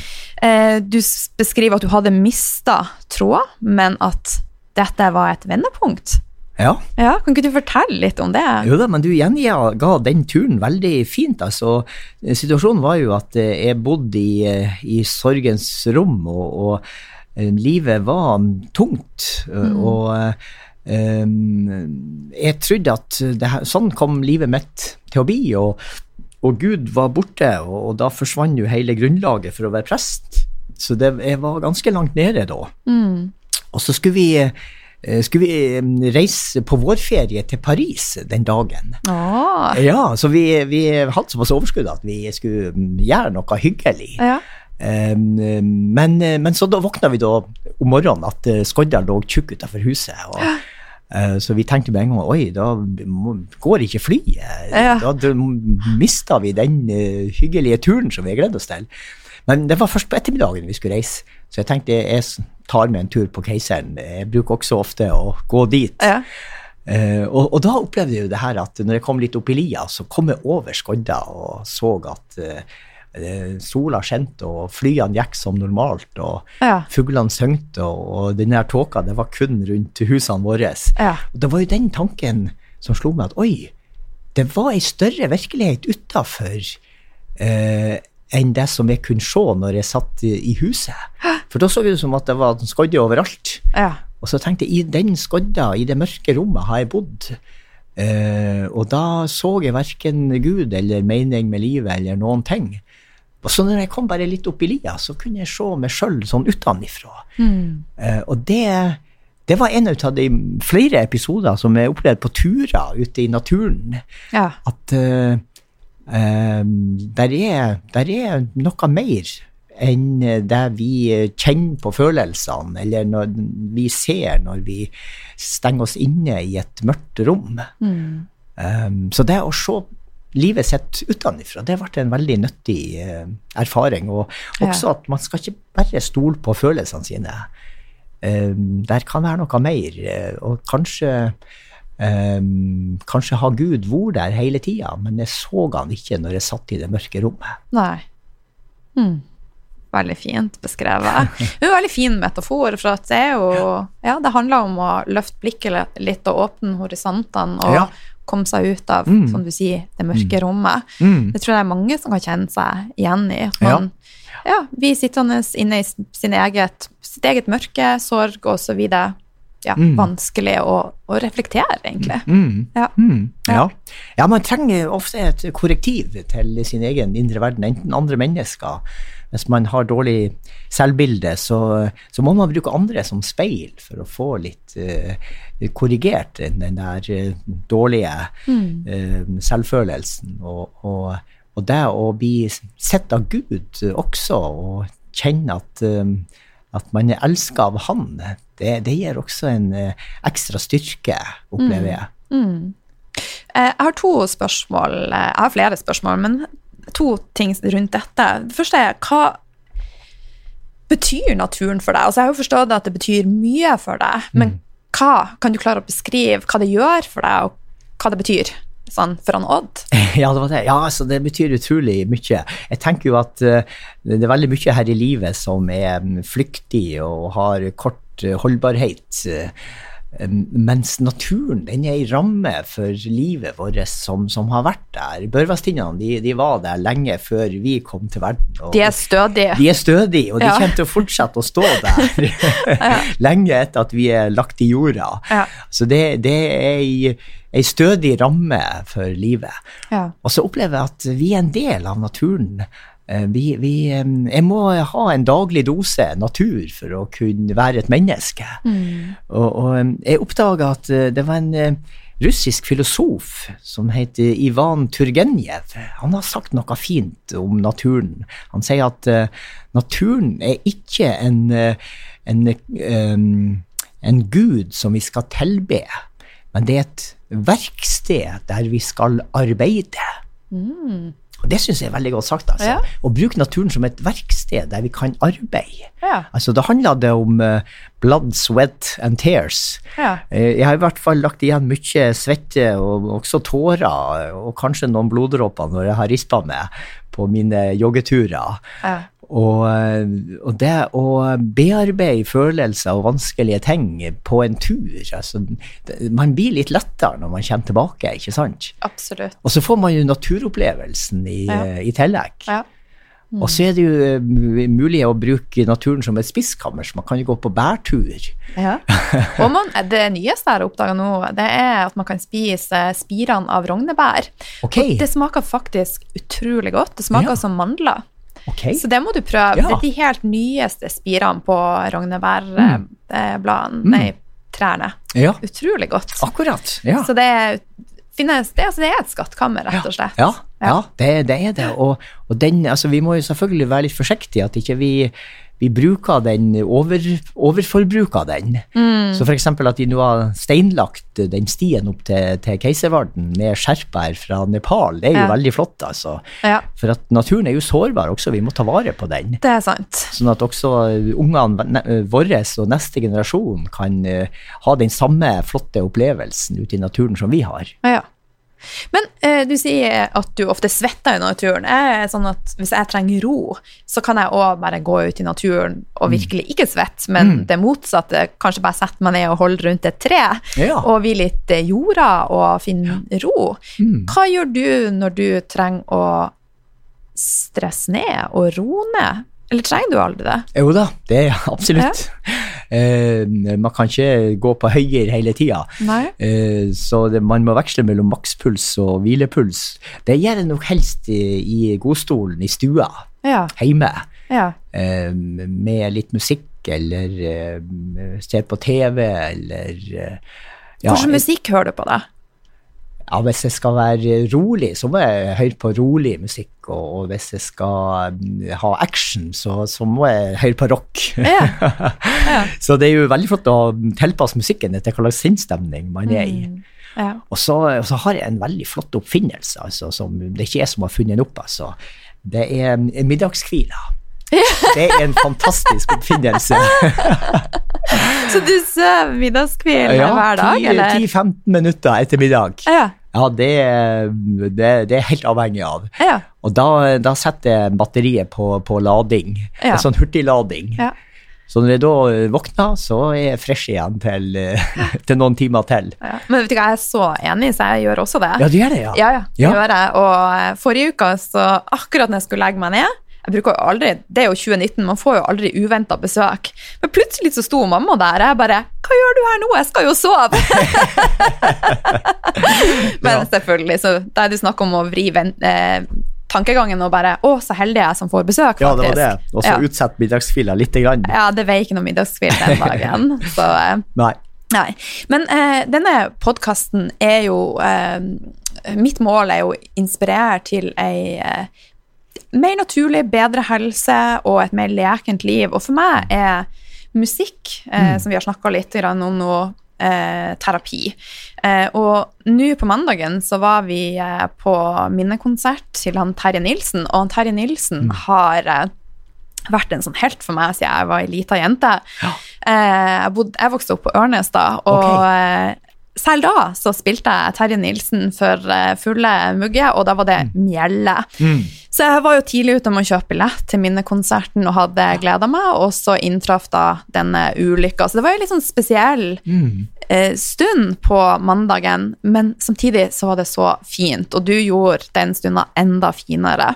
Eh, du beskriver at du hadde mista tråd, men at dette var et vendepunkt. Ja. Ja, Kan ikke du fortelle litt om det? Jo da, men du gjenga ga den turen veldig fint. altså. Situasjonen var jo at eh, jeg bodde i, eh, i sorgens rom, og, og eh, livet var tungt. Mm. Og um, jeg trodde at det her, sånn kom livet mitt til å bli. og og Gud var borte, og, og da forsvant jo hele grunnlaget for å være prest. Så det, jeg var ganske langt nede da. Mm. Og så skulle vi, skulle vi eh, reise på vårferie til Paris den dagen. Ah. Ja, så vi, vi hadde såpass overskudd at vi skulle mm, gjøre noe hyggelig. ja. Um, men, men så da våkna vi da om morgenen at eh, skodda lå tjukk utenfor huset. Og, eh, så vi tenkte med en gang oi, da går ikke flyet. Ja. Da, da mista vi den eh, hyggelige turen som vi har gledd oss til. Men det var først på ettermiddagen vi skulle reise, så jeg tenkte jeg tar med en tur på Keiseren. Jeg bruker også ofte å gå dit. ja. Uh, og, og da opplevde jeg jo det her at når jeg kom litt opp i lia, så kom jeg over skodda og så at uh, sola skjente og flyene gikk som normalt, og Ja. fuglene søngte, og den der tåka, det var kun rundt husene våre. Ja. Og det var jo den tanken som slo meg at oi, det var ei større virkelighet utafor eh, enn det som jeg kunne se når jeg satt i, huset. For da så det ut som at det var skodde overalt. ja. Og så tenkte jeg, i den skodda, i det mørke rommet, har jeg bodd. Eh, og da så jeg verken Gud eller mening med livet eller noen ting. Og så når jeg kom bare litt opp i lia, så kunne jeg se meg sjøl sånn utenfra. Mm. Eh, og det, det var en av de flere episoder som jeg opplevde på turer ute i naturen. ja. At eh, der, er, der er noe mer enn det vi kjenner på følelsene, eller når vi ser når vi stenger oss inne i et mørkt rom. Mm. Um, så det å se livet sitt utenfra, det ble en veldig nyttig uh, erfaring. Og også at man skal ikke bare stole på følelsene sine. Um, der kan være noe mer, eh, og kanskje um, Kanskje har Gud vært der hele tida, men jeg så han ikke når jeg satt i det mørke rommet. Nei. Mm. Veldig fint beskrevet. Det er en veldig fin metafor, for at det er jo Ja, det handler om å løfte blikket litt og åpne horisontene og Ja. komme seg ut av, Mm. som du sier, det mørke rommet. Mm. Det tror jeg det er mange som kan kjenne seg igjen i. At man ja. blir sittende inne i sin eget, sitt eget mørke, sorg og så. Ja, Mm. vanskelig å, å reflektere, egentlig. Mm. Ja. Mm. Ja. Ja. man trenger ofte et korrektiv til sin egen indre verden, enten andre mennesker. Hvis man har dårlig selvbilde, så, så må man bruke andre som speil for å få litt uh, korrigert den der eh, dårlige Mm. eh, selvfølelsen. Og, og, og det å bli sett av Gud også, og kjenne at, at man er elska av Han, det, det gir også en eh, ekstra styrke, opplever jeg. Mm. Mm. Jeg har to spørsmål. eh, Jeg har flere spørsmål, men to ting rundt dette. Det første er hva betyr naturen for deg? Altså, jeg har jo forstått at det betyr mye for deg, men hva? Kan du klare å beskrive hva det gjør for deg, og hva det betyr sånn, for Odd? Ja, det var det. Ja, altså, det betyr utrolig mye. Jeg tenker jo at eh, det er veldig mye her i livet som er mm, flyktig og har kort eh, holdbarhet. Eh, mens naturen den er ei ramme for livet vårt som, som har vært der. Børvastinnene de, de var der lenge før vi kom til verden. De er stødige. de er stødige, og de Ja. kommer til å fortsette å stå der lenge etter at vi er lagt i jorda. Ja. Så det, det er ei, ei stødig ramme for livet. Ja. Og så opplever jeg at vi er en del av naturen. Eh, Vi, vi, jeg må ha en daglig dose natur for å kunne være et menneske. Og, og eh, jeg oppdaga at eh, det var en eh, russisk filosof som heter Ivan Turgenev. Han har sagt noe fint om naturen. Han sier at naturen er ikke en, en, en, en gud som vi skal tilbe, men det er et verksted der vi skal arbeide. Og Det syns jeg er veldig godt sagt. altså. Ja. Å bruke naturen som et verksted der vi kan arbeide. Ja. Altså, Da handler det om uh, blood, sweat and tears. Ja. Eh, jeg har i hvert fall lagt igjen mye svette og også tårer, og kanskje noen bloddråper når jeg har rispa meg på mine joggeturer. Og, og det å bearbeide følelser og vanskelige ting på en tur altså, Man blir litt lettere når man kommer tilbake, ikke sant? Absolutt. Og så får man jo naturopplevelsen i, Ja. i tillegg. Ja. Og så er det jo eh, mulig å bruke naturen som et spiskammer, så man kan jo gå på bærtur. Ja. Og man, det nyeste jeg har oppdaga nå, det er at man kan spise spirene av rognebær. Okay. Og det smaker faktisk utrolig godt. Det smaker Ja. som mandler. Ok. Så det må du prøve. Ja. Det er de helt nyeste spirene på rognebærbladene, nei, trærne. Ja, Utrolig godt. akkurat. Ja. Så det finnes det, altså det er et skattkammer, rett og slett. Ja, ja det, det er det. Og, og den, altså, vi må jo selvfølgelig være litt forsiktige at ikke vi, vi bruker den, over, overforbruker den. Mm. Så for eksempel at de nå har steinlagt den stien opp til, til Keiservarden med skjerpbær fra Nepal, det er jo Ja. veldig flott, altså. Ja, For at naturen er jo sårbar også, vi må ta vare på den. det er sant. Sånn at også ungene våre og neste generasjon kan eh, ha den samme flotte opplevelsen ute i naturen som vi har. Ja. Men eh, du sier at du ofte svetter i naturen. Jeg er sånn at Hvis jeg trenger ro, så kan jeg òg bare gå ut i naturen og virkelig ikke svette, men det motsatte. Kanskje bare sette meg ned og holde rundt et tre Ja. og hvile litt eh, jorda og finne ro. Hva gjør du når du trenger å stresse ned og roe ned? Eller trenger du aldri det? Jo da, det er absolutt. Eh, man kan ikke gå på høyere hele tida. Eh, så det, man må veksle mellom makspuls og hvilepuls. Det gjør jeg nok helst i, i godstolen i stua, Ja. hjemme. ja. Eh, med litt musikk, eller eh, ser på TV, eller eh, ja, Hvilken musikk hører du på, da? Ja, hvis jeg skal være rolig, så må jeg høre på rolig musikk. Og, og hvis jeg skal mm, ha action, så, så må jeg høre på rock. Ja. Ja. så det er jo veldig flott å tilpasse musikken etter hva slags sinnsstemning man er i. Mm. Ja. Og så, og så har jeg en veldig flott oppfinnelse, altså, som det ikke er som har funnet den opp. Altså. Det er en middagshvile. Det er en fantastisk oppfinnelse. Så du sover middagskveld hver dag, eller? 10-15 minutter etter middag. Ja. Ja, det, det, det er helt avhengig av. Ja. Og da, da setter jeg batteriet på, på lading. Ja. En sånn hurtiglading. Ja. Så når jeg da våkner, så er jeg fresh igjen til, til noen timer til. Ja. Men vet du hva, jeg er så enig, så jeg gjør også det. Ja, du gjør det, ja. Ja, ja, Ja. gjør det. Og forrige uke, så akkurat når jeg skulle legge meg ned jeg bruker jo aldri, Det er jo 2019, man får jo aldri uventa besøk. Men plutselig så sto mamma der, og jeg bare 'Hva gjør du her nå? Jeg skal jo sove!' Men Ja. selvfølgelig, så da er det snakk om å vri eh, tankegangen og bare 'Å, så heldig jeg er som får besøk', faktisk. Ja, det var det. Og så ja. utsett middagsfila lite grann. ja, det veier ikke noe middagsfil den dagen. så... Eh, Nei. Nei, men eh, denne podkasten er jo eh, Mitt mål er jo å inspirere til ei eh, mer naturlig, bedre helse og et mer lekent liv. Og for meg er musikk, eh, som vi har snakka litt om nå, eh, terapi. Eh, og nå på mandagen så var vi eh, på minnekonsert til han Terje Nilsen, og han Terje Nilsen har eh, vært en sånn helt for meg siden jeg var ei lita jente. Eh, jeg, bodde, jeg vokste opp på Ørnes da, og Ok. Selv da så spilte jeg Terje Nilsen for eh, fulle mugger, og da var det mjelle. Så jeg var jo tidlig ute med å kjøpe billett til minnekonserten og hadde gleda meg, og så inntraff da denne ulykka. Så det var jo litt sånn spesiell eh, stund på mandagen, men samtidig så var det så fint, og du gjorde den stunda enda finere.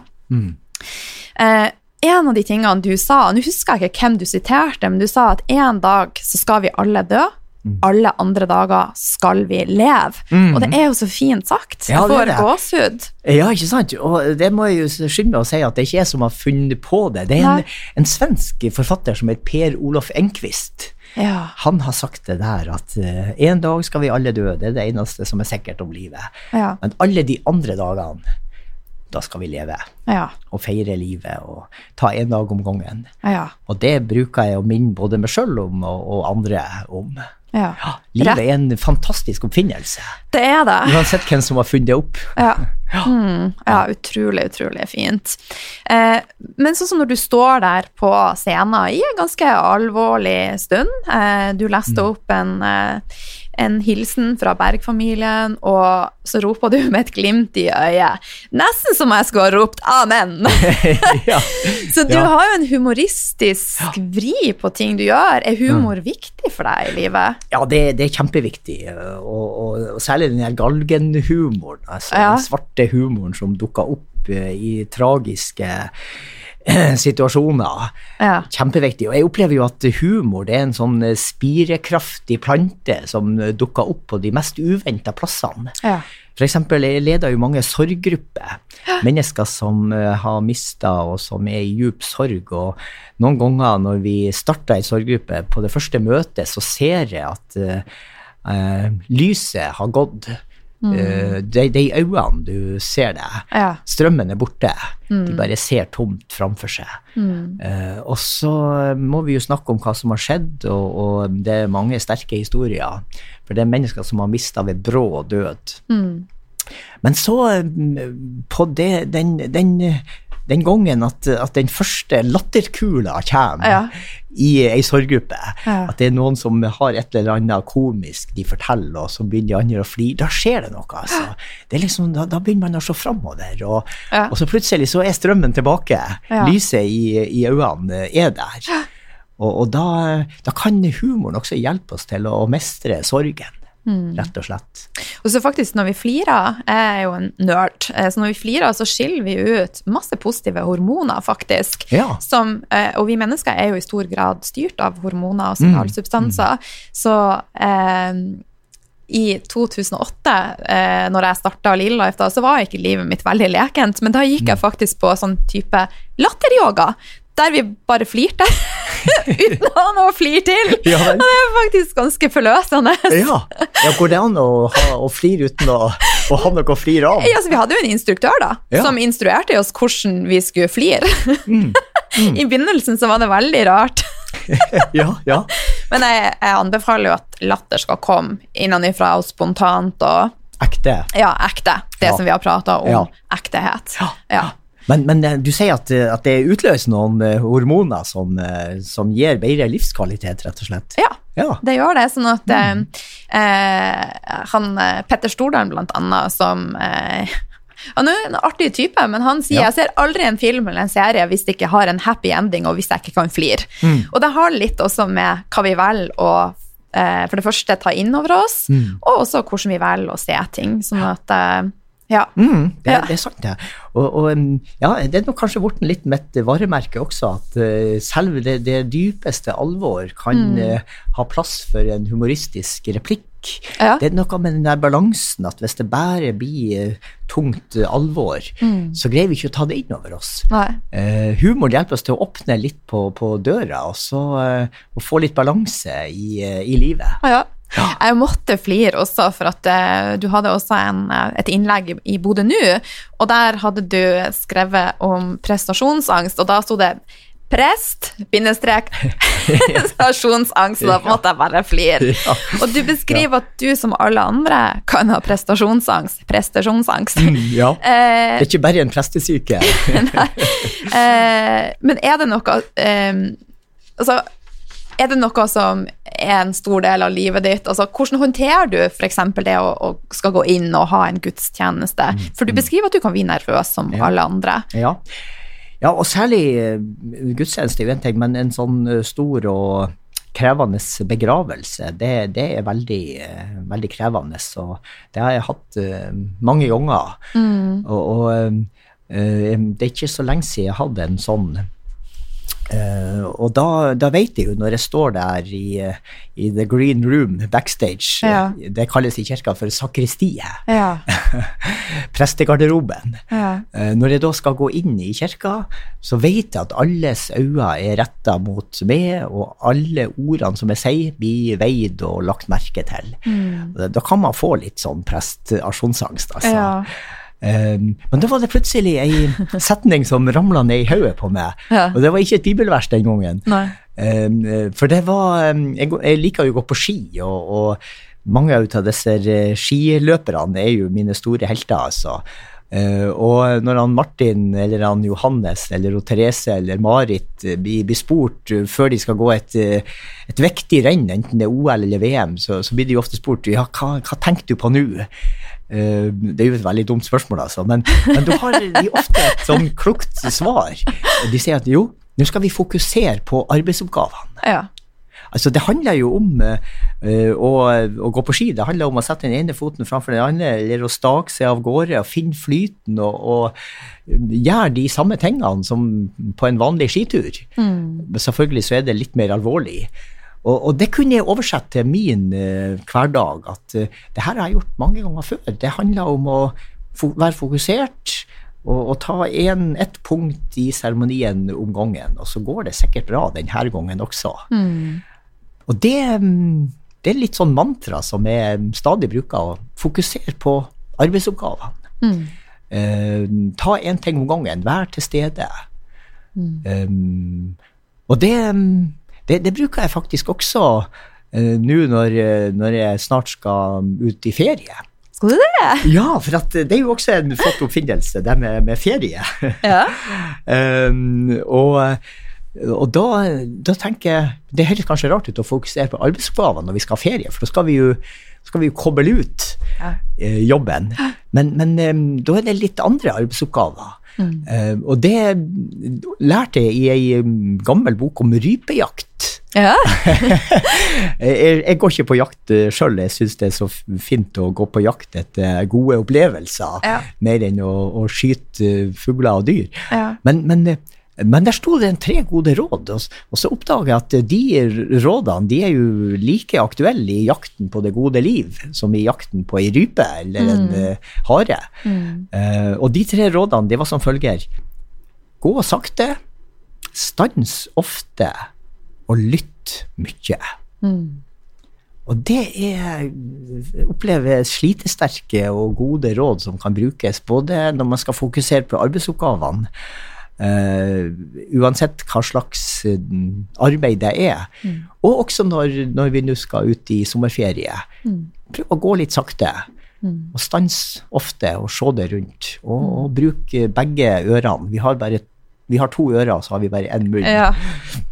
Eh, en av de tingene du sa, nå husker jeg ikke hvem du siterte, men du sa at en dag så skal vi alle dø. Alle andre dager skal vi leve. Og det er jo så fint sagt. Ja, jeg det er får gåsehud. Ja, ikke sant? Og det må jeg jo skynde meg å si at det er ikke jeg som har funnet på det. Det er en, en svensk forfatter som heter Per Olof Enquist. Ja. Han har sagt det der at uh, en dag skal vi alle dø, det er det eneste som er sikkert om livet. Ja. Men alle de andre dagene, da skal vi leve Ja. og feire livet og ta en dag om gangen. Ja. Og det bruker jeg å minne både meg sjøl om og, og andre om. Ja. Livet Rett. er en fantastisk oppfinnelse, Det er det. uansett hvem som har funnet det opp. Ja. Mm, ja, utrolig, utrolig fint. Eh, men sånn som når du står der på scenen i en ganske alvorlig stund eh, Du leste opp en, eh, en hilsen fra Berg-familien, og så roper du med et glimt i øyet. Nesten som jeg skulle ha ropt 'amen'. ja. Så du Ja. har jo en humoristisk vri på ting du gjør. Er humor viktig for deg i livet? Ja, det, det er kjempeviktig, og, og, og særlig den her galgenhumoren, altså Ja. den svarte humoren som dukker opp eh, i tragiske eh, situasjoner. Ja. Kjempeviktig. Og jeg opplever jo at humor det er en sånn eh, spirekraftig plante som dukker opp på de mest uventa plassene. Ja. For eksempel, jeg leder jo mange sorggrupper. Mennesker som eh, har mista og som er i djup sorg. Og noen ganger når vi starter ei sorggruppe, på det første møtet, så ser jeg at eh, lyset har gått. Eh, det, det er i øynene du ser det. Ja. Strømmen er borte. De bare ser tomt framfor seg. Eh, og så må vi jo snakke om hva som har skjedd, og, og det er mange sterke historier. For det er mennesker som har mista ved brå død. Men så, eh, på det, den, den, den gangen at, at den første latterkula kommer Ja. i ei sorggruppe, Ja. at det er noen som har et eller annet komisk de forteller, og så begynner de andre å flire, da skjer det noe. Altså. Det liksom, da, da begynner man å se framover, og, og så plutselig så er strømmen tilbake. Lyset i, i øynene er der. Og, og da, da kan humoren også hjelpe oss til å mestre sorgen, Mm. rett og slett. Og så faktisk når vi flirer, jeg er jo en nerd, eh, så når vi flirer så skiller vi ut masse positive hormoner faktisk. Ja. Som, eh, og vi mennesker er jo i stor grad styrt av hormoner og Mm. signalsubstanser. Så eh, i 2008, eh, når jeg starta Lille Life, da, så var ikke livet mitt veldig lekent, men da gikk Mm. jeg faktisk på sånn type latteryoga, der vi bare flirte. Uten å ha noe å flire til. Ja, og det er faktisk ganske forløsende. Ja, ja går det an å, ha, å flire uten å, å ha noe å flire av? Ja, så vi hadde jo en instruktør da, Ja. som instruerte oss hvordan vi skulle flire. Mm. I begynnelsen så var det veldig rart. Ja, ja. Men jeg, jeg anbefaler jo at latter skal komme innenfra og spontant og Ekte. ja, ekte. Det Ja. som vi har prata om. Ja. Ektehet. Ja. Men, men eh, du sier at, eh, at det utløser noen eh, hormoner som, som gir bedre livskvalitet, rett og slett? Ja, Ja. Det gjør det. Sånn at mm. eh, han Petter Stordalen, blant annet, som eh, han er en artig type, men han sier Ja. jeg ser aldri en film eller en serie hvis det ikke har en happy ending, og hvis jeg ikke kan flire. Mm. Og det har litt også med hva vi velger å eh, for det første ta inn over oss, Mm. og også hvordan vi velger å se ting. Sånn at ja. Mm, det, Ja. det er sant, det. Og, og um, ja, det er nok kanskje blitt litt mitt varemerke også, at uh, selv det, det dypeste alvor kan Mm. uh, ha plass for en humoristisk replikk. Ja. Det er noe med den der balansen at hvis det bare blir uh, tungt alvor, så greier vi ikke å ta det inn over oss. Humor hjelper oss til å åpne litt på, på døra, og så og få litt balanse i, i livet. Ja. Jeg måtte flire også, for at uh, du hadde også en, eh, et innlegg i- i Bodø nå, og der hadde du skrevet om prestasjonsangst, og da sto det prest, bindestrek, prestasjonsangst, og da måtte jeg bare flire. Ja. Og du beskriver at du som alle andre kan ha prestasjonsangst, prestasjonsangst. Mm, ja. Eh, Det er ikke bare en prestesyke. Eh, men er det noe eh, Altså, er det noe som er en stor del av livet ditt? Altså, hvordan håndterer du f.eks. det å, å skal gå inn og ha en gudstjeneste? For du beskriver at du kan bli nervøs som Ja. alle andre. Ja. ja, og særlig eh, gudstjeneste er jo én ting, men en sånn eh, stor og krevende begravelse, det, det er veldig, eh, veldig krevende. Og det har jeg hatt mange ganger. Og, og eh, det er ikke så lenge siden jeg hadde en sånn. Eh, og da, da vet jeg jo, når jeg står der i, eh, i the green room backstage, Ja. eh, det kalles i kirka for sakristiet, Ja. prestegarderoben. ja. Uh, Når jeg da skal gå inn i kirka, så vet jeg at alles øyne er retta mot meg, og alle ordene som jeg sier, blir veid og lagt merke til. Mm. Da kan man få litt sånn prestasjonsangst, altså. Ja. Um, men da var det plutselig ei setning som ramla ned i hodet på meg, Ja. og det var ikke et bibelvers den gangen. Nei. Um, for det var um, jeg, jeg liker jo å gå på ski, og, og mange av disse eh, skiløperne er jo mine store helter, altså. Uh, og når han Martin eller han Johannes eller Therese eller Marit uh, blir, blir spurt uh, før de skal gå et, et vektig renn, enten det er OL eller VM, så, så blir de jo ofte spurt ja, hva, hva tenker du på nå? Eh, det er jo et veldig dumt spørsmål, altså, men, men du har ofte et sånn klokt svar. De sier at jo, nå skal vi fokusere på arbeidsoppgavene. Ja. Altså, det handler jo om uh, å, å gå på ski. Det handler om å sette den ene foten framfor den andre, eller å stake seg av gårde og finne flyten og, og gjøre de samme tingene som på en vanlig skitur. Men selvfølgelig så er det litt mer alvorlig. Og, og det kunne jeg oversette til min eh, hverdag, at eh, det her har jeg gjort mange ganger før. Det handler om å fo være fokusert og, og ta en, ett punkt i seremonien om gangen, og så går det sikkert bra denne gangen også. Og det, mm, det er litt sånn mantra som jeg stadig bruker, å fokusere på arbeidsoppgavene. Eh, ta én ting om gangen, vær til stede. Um, og det, det, det bruker jeg faktisk også uh, nå når, eh, når jeg snart skal ut i ferie. Skal du det? Ja, for det er jo også en flott oppfinnelse, det med, med ferie. Ja. Um, og og da, da tenker jeg Det høres kanskje rart ut å fokusere på arbeidsoppgavene når vi skal ha ferie, for da skal vi jo, skal vi jo koble ut Ja. eh, jobben. Men, men em, da er det litt andre arbeidsoppgaver. Eh, og det lærte jeg i ei gammel bok om rypejakt. Ja. Jeg, jeg går ikke på jakt uh, sjøl, jeg syns det er så fint å gå på jakt etter gode opplevelser, Ja. mer enn å, å skyte eh, fugler og dyr. Ja. Men, men, eh, men der sto det en tre gode råd, og, så oppdager jeg at eh, de rådene de er jo like aktuelle i jakten på det gode liv som i jakten på ei rype eller en mm. hare. Eh, og de tre rådene de var som følger. Gå sakte, stans ofte, og lytt mye. Og det er opplever slitesterke og gode råd som kan brukes både når man skal fokusere på arbeidsoppgavene, eh, uansett hva slags eh, arbeid det er, og også når, når vi nå skal ut i sommerferie. Prøv å gå litt sakte. Og stans ofte og se det rundt. Og, og bruk begge ørene. Vi har bare Vi har to ører, så har vi bare én munn. Ja.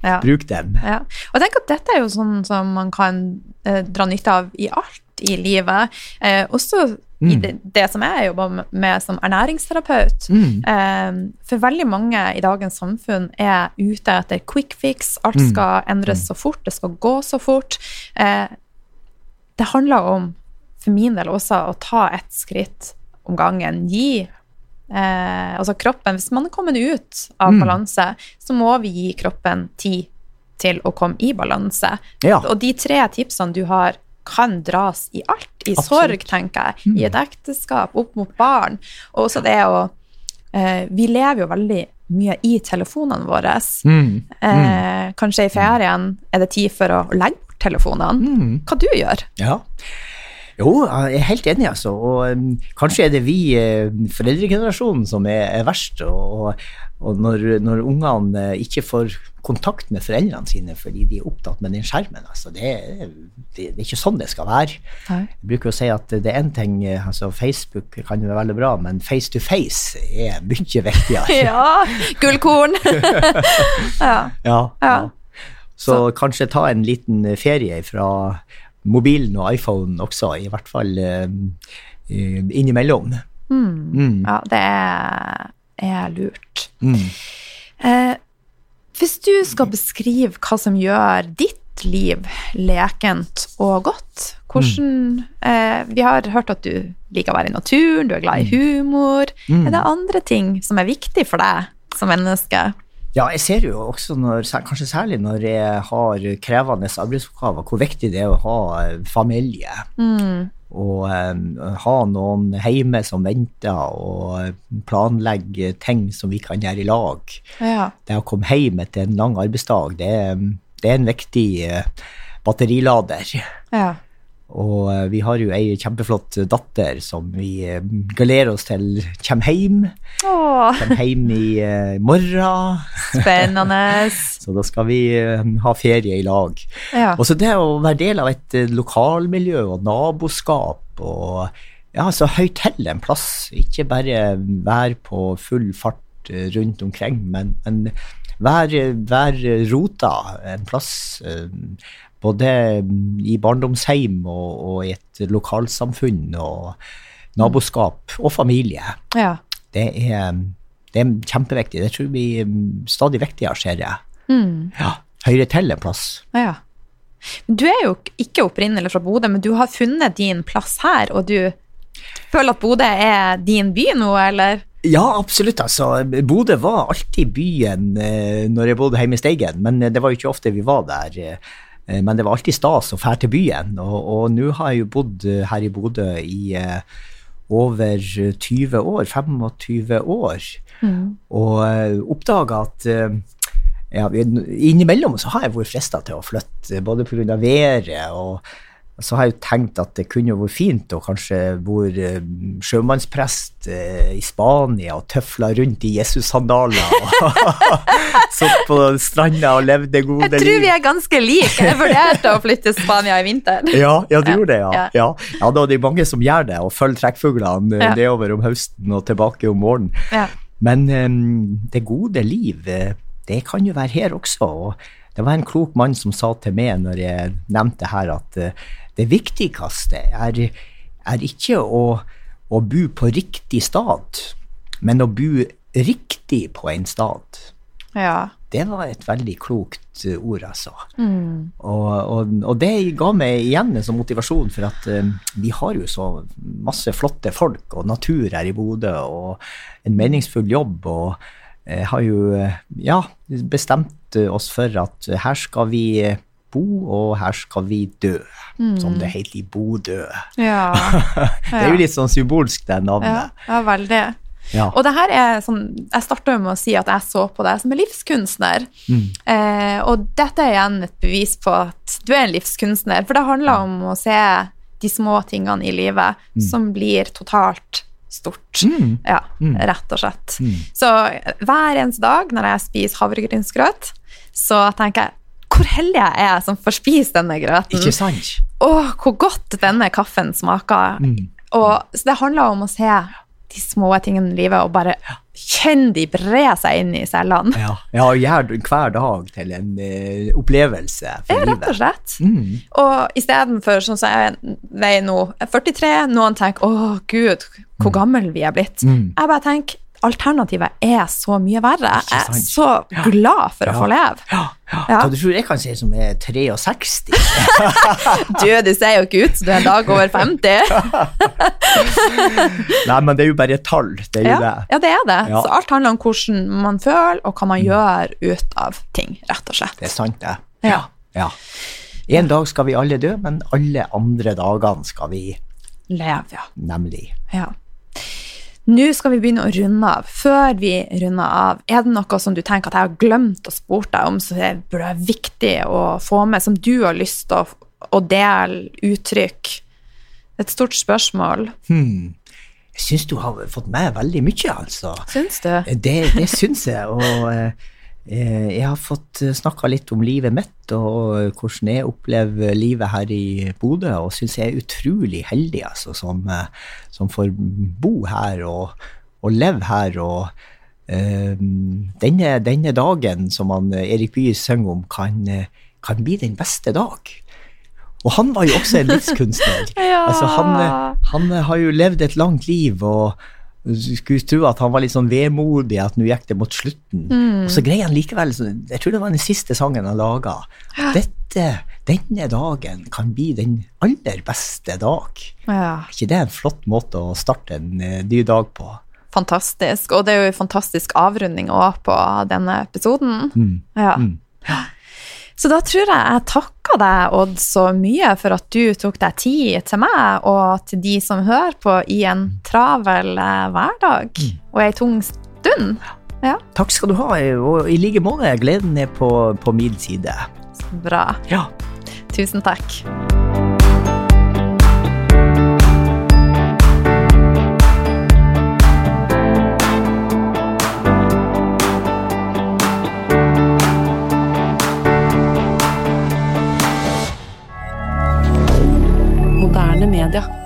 ja. Bruk dem. Ja. Og tenk at dette er jo sånn som man kan eh, dra nytte av i alt i livet. Eh, også Mm. det, det som jeg jobber med- med som ernæringsterapeut. Mm. Eh, for veldig mange i dagens samfunn er ute etter quick fix. Alt Mm. skal endres så fort, det skal gå så fort. Eh, det handler om, for min del også, å ta ett skritt om gangen. Gi eh, altså kroppen Hvis man er kommet ut av Mm. balanse, så må vi gi kroppen tid til å komme i balanse. Ja. Og de tre tipsene du har, kan dras i alt. I Absolutt. sorg, tenker jeg. Mm. I et ekteskap, opp mot barn. Og også det å eh, Vi lever jo veldig mye i telefonene våre. Mm. Eh, kanskje i ferien er det tid for å legge bort telefonene. Mm. Hva du gjør Ja. Jo, jeg er helt enig, altså. Og um, kanskje er det vi, eh, foreldregenerasjonen, som er, er verst. Og, og når, når ungene eh, ikke får kontakt med foreldrene sine fordi de er opptatt med den skjermen, altså, det, det, det er ikke sånn det skal være. Jeg bruker å si at det er én ting eh, altså Facebook kan jo være veldig bra, men face to face er mye viktigere. Ja, gullkorn! ja. Ja, Ja. Så, Så, kanskje ta en liten ferie fra mobilen og iPhonen også, i hvert fall eh, eh, innimellom. Mm. Mm. ja, det er, er lurt. Mm. Eh, hvis du skal beskrive hva som gjør ditt liv lekent og godt, hvordan eh, Vi har hørt at du liker å være i naturen, du er glad i humor. Mm. Er det andre ting som er viktig for deg som menneske? Ja, jeg ser jo også, når, kanskje særlig når jeg har krevende arbeidsoppgaver, hvor viktig det er å ha eh, familie. Mm. Og um, ha noen hjemme som venter, og planlegge ting som vi kan gjøre i lag. Ja. Det å komme hjem etter en lang arbeidsdag, det, det er en viktig eh, batterilader. ja. Og eh, vi har jo ei kjempeflott datter som vi galerer oss til kommer hjem. Åh, Kommer hjem i eh, morgen. spennende. Så da skal vi eh, ha ferie i lag. Ja. Og så det å være del av et eh, lokalmiljø og naboskap og ja, så høyt til en plass. Ikke bare være på full fart eh, rundt omkring, men, men være, vær rota en plass. eh, Både i barndomsheim og, og i et lokalsamfunn og naboskap og familie. ja. Det er, det er kjempeviktig. Det tror jeg blir mm, stadig viktigere, ser jeg. Mm. Ja, Høyre til en plass. Ja. Du er jo ikke opprinnelig fra Bodø, men du har funnet din plass her, og du føler at Bodø er din by nå, eller? Ja, absolutt. altså. Bodø var alltid byen eh, når jeg bodde hjemme i Steigen, men eh, det var jo ikke ofte vi var der. eh, Men det var alltid stas å fære til byen, og, og nå har jeg jo bodd her i Bodø i over 20 år, 25 år, og uh, oppdaga at ja, innimellom så har jeg vært frista til å flytte, både pga. været og så har jeg jo tenkt at det kunne jo vært fint å kanskje være eh, sjømannsprest eh, i Spania og tøfla rundt i Jesus-sandaler og satt på stranda og levde gode Jeg tror vi er ganske like. Jeg vurderte å flytte til Spania i vinter. Ja, ja, du gjorde det, ja. ja. Ja, da er det mange som gjør det, og følger trekkfuglene eh, nedover om høsten og tilbake om morgenen. Ja. Men um, det gode liv, det kan jo være her også. Og det var en klok mann som sa til meg når jeg nevnte her at det viktigste er, er ikke å, å bo på riktig stad, men å bo riktig på en stad. Ja. Det var et veldig klokt ord, altså. Mm. Og, og, og det ga meg igjen en sånn motivasjon, for at um, vi har jo så masse flotte folk og natur her i Bodø, og en meningsfull jobb, og eh, har jo eh, ja, bestemt oss for at her skal vi bo, og her skal vi dø, som det heter i Bodø. Ja. Det er jo litt sånn symbolsk, det navnet. ja, veldig. Ja. Og det her er sånn, Jeg starta med å si at jeg så på deg som en livskunstner. Mm. Eh, og dette er igjen et bevis på at du er en livskunstner. For det handler om å se de små tingene i livet som blir totalt stort. Mm. Ja, Mm. rett og slett. Mm. Så hver eneste dag når jeg spiser havregrynsgrøt, så tenker jeg hvor heldig jeg er som får spise denne grøten. Ikke sant? Åh, hvor godt denne kaffen smaker. Mm. Og, så det handler om å se de små tingene i livet og bare kjenne de bre seg inn i cellene. Ja, ja gjør hver dag til en uh, opplevelse Ja, for rett og slett. Mm. Og istedenfor sånn som jeg veier nå, er 43, noen tenker 'Å, gud, hvor gammel vi er blitt'. Mm. Jeg bare tenker alternativet er så mye verre. Jeg er så glad for å få leve. Ja, ja. Ja. Hva du tror jeg kan si som er 63? Du, du ser jo ikke ut som du er en dag over 50. Nei, men det er jo bare et tall. Det er jo Ja, det. ja det er det. Ja. Så alt handler om hvordan man føler, og hva man gjør ut av ting, rett og slett. Det er sant, det. Ja. ja. En dag skal vi alle dø, men alle andre dagene skal vi Leve, ja. nemlig. Ja. Nå skal vi begynne å runde av. Før vi runder av, er det noe som du tenker at jeg har glemt å spurt deg om, som det burde være viktig å få med, som du har lyst til å, å dele uttrykk? Et stort spørsmål. Hmm. Jeg syns du har fått med veldig mye, altså. Syns du? Det, det syns jeg. Og eh, jeg har fått snakka litt om livet mitt og hvordan jeg opplever livet her i Bodø, og syns jeg er utrolig heldig altså, som, eh, som får bo her og, og leve her. og eh, denne, denne dagen som han, eh, Erik Bye synger om, kan, eh, kan bli den beste dag. Og han var jo også en livskunstner. Ja. altså, han, eh, han eh, har jo levd et langt liv, og skulle tro at han var litt sånn vemodig, at nå gikk det mot slutten. Og så greier han likevel, så jeg tror det var den siste sangen han laga, dette, denne dagen kan bli den aller beste dag. Ja. Er ikke det en flott måte å starte en eh, ny dag på? Fantastisk. Og det er jo en fantastisk avrunding òg på denne episoden. Mm. Ja. Mm. Så da tror jeg jeg takker deg, Odd, så mye for at du tok deg tid til meg og til de som hører på i en travel eh, hverdag og ei tung stund. Ja, Takk skal du ha, og i like måte, gleden er på, på min side. bra. Ja. Tusen takk. Canada.